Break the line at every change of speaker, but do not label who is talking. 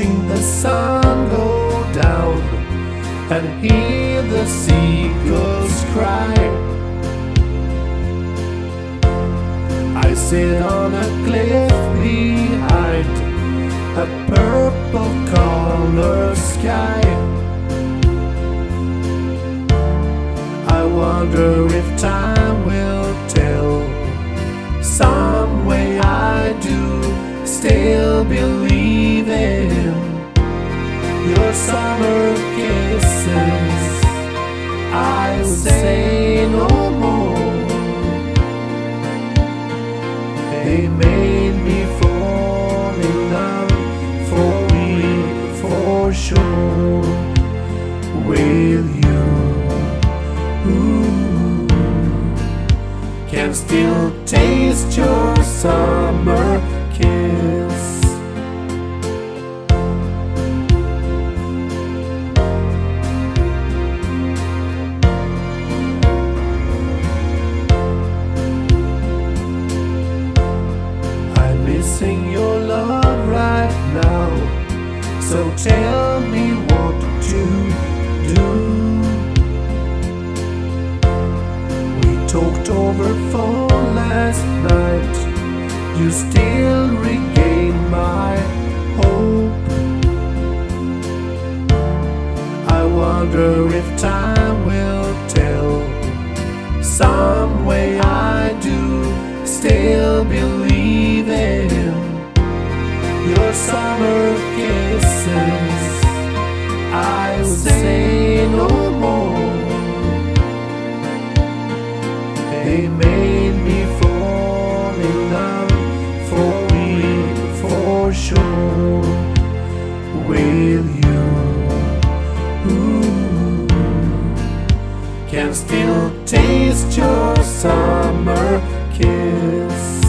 watching the sun go down and hear the seagulls cry. I sit on a cliff behind a purple color sky. I wonder if time will tell some way I do still believe your summer kisses. I'll say no more. They made me fall in love for me for sure with you. Ooh. Can still taste your summer kiss. Missing your love right now. So tell me what to do. We talked over phone last night. You still regain my hope. I wonder if time will tell. Some way I do still believe summer kisses. I will say no more. They made me fall in love for me for sure with you. Ooh. Can still taste your summer kiss.